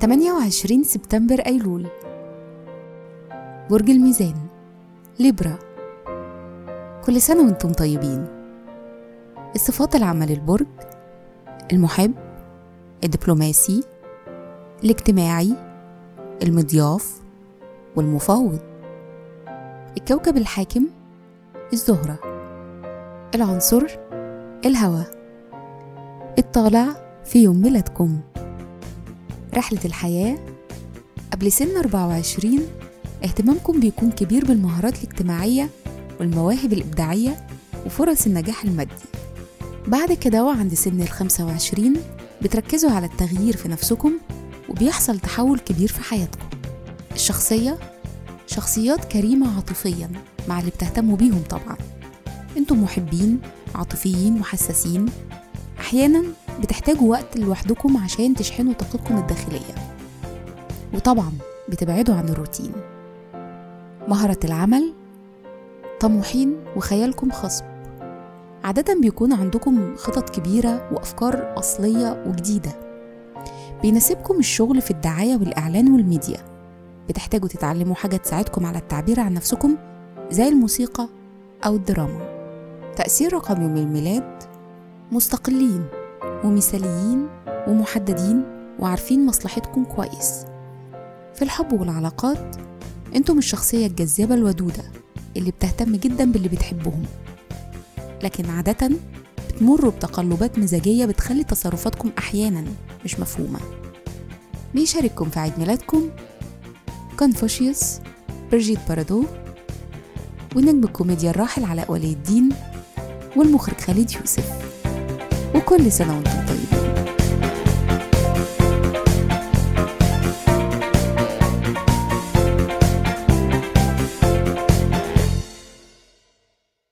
تمانية وعشرين سبتمبر أيلول. برج الميزان ليبرا. كل سنة وأنتم طيبين. الصفات العامة للبرج المحب الدبلوماسي الاجتماعي المضياف والمفاوض. الكوكب الحاكم الزهرة. العنصر الهواء الطالع في يوم ميلادكم. رحلة الحياة قبل سن 24 اهتمامكم بيكون كبير بالمهارات الاجتماعية والمواهب الإبداعية وفرص النجاح المادي. بعد كده وعند سن ال 25 بتركزوا على التغيير في نفسكم وبيحصل تحول كبير في حياتكم. الشخصية شخصيات كريمة عاطفيا مع اللي بتهتموا بيهم طبعا. أنتم محبين عاطفيين وحساسين أحيانا بتحتاجوا وقت لوحدكم عشان تشحنوا طاقتكم الداخلية. وطبعا بتبعدوا عن الروتين. مهرة العمل طموحين وخيالكم خصب. عادة بيكون عندكم خطط كبيرة وأفكار أصلية وجديدة. بيناسبكم الشغل في الدعاية والإعلان والميديا. بتحتاجوا تتعلموا حاجة تساعدكم على التعبير عن نفسكم زي الموسيقى أو الدراما. تأثير رقم يوم الميلاد مستقلين ومثاليين ومحددين وعارفين مصلحتكم كويس. في الحب والعلاقات أنتم الشخصية الجذابة الودودة اللي بتهتم جدا باللي بتحبهم. لكن عادة بتمروا بتقلبات مزاجية بتخلي تصرفاتكم أحيانا مش مفهومة. بيشارككم في عيد ميلادكم كونفوشيوس برجيت بارادو ونجم الكوميديا الراحل علاء ولي الدين. والمخرج خالد يوسف. وكل سنة وأنتم طيبين.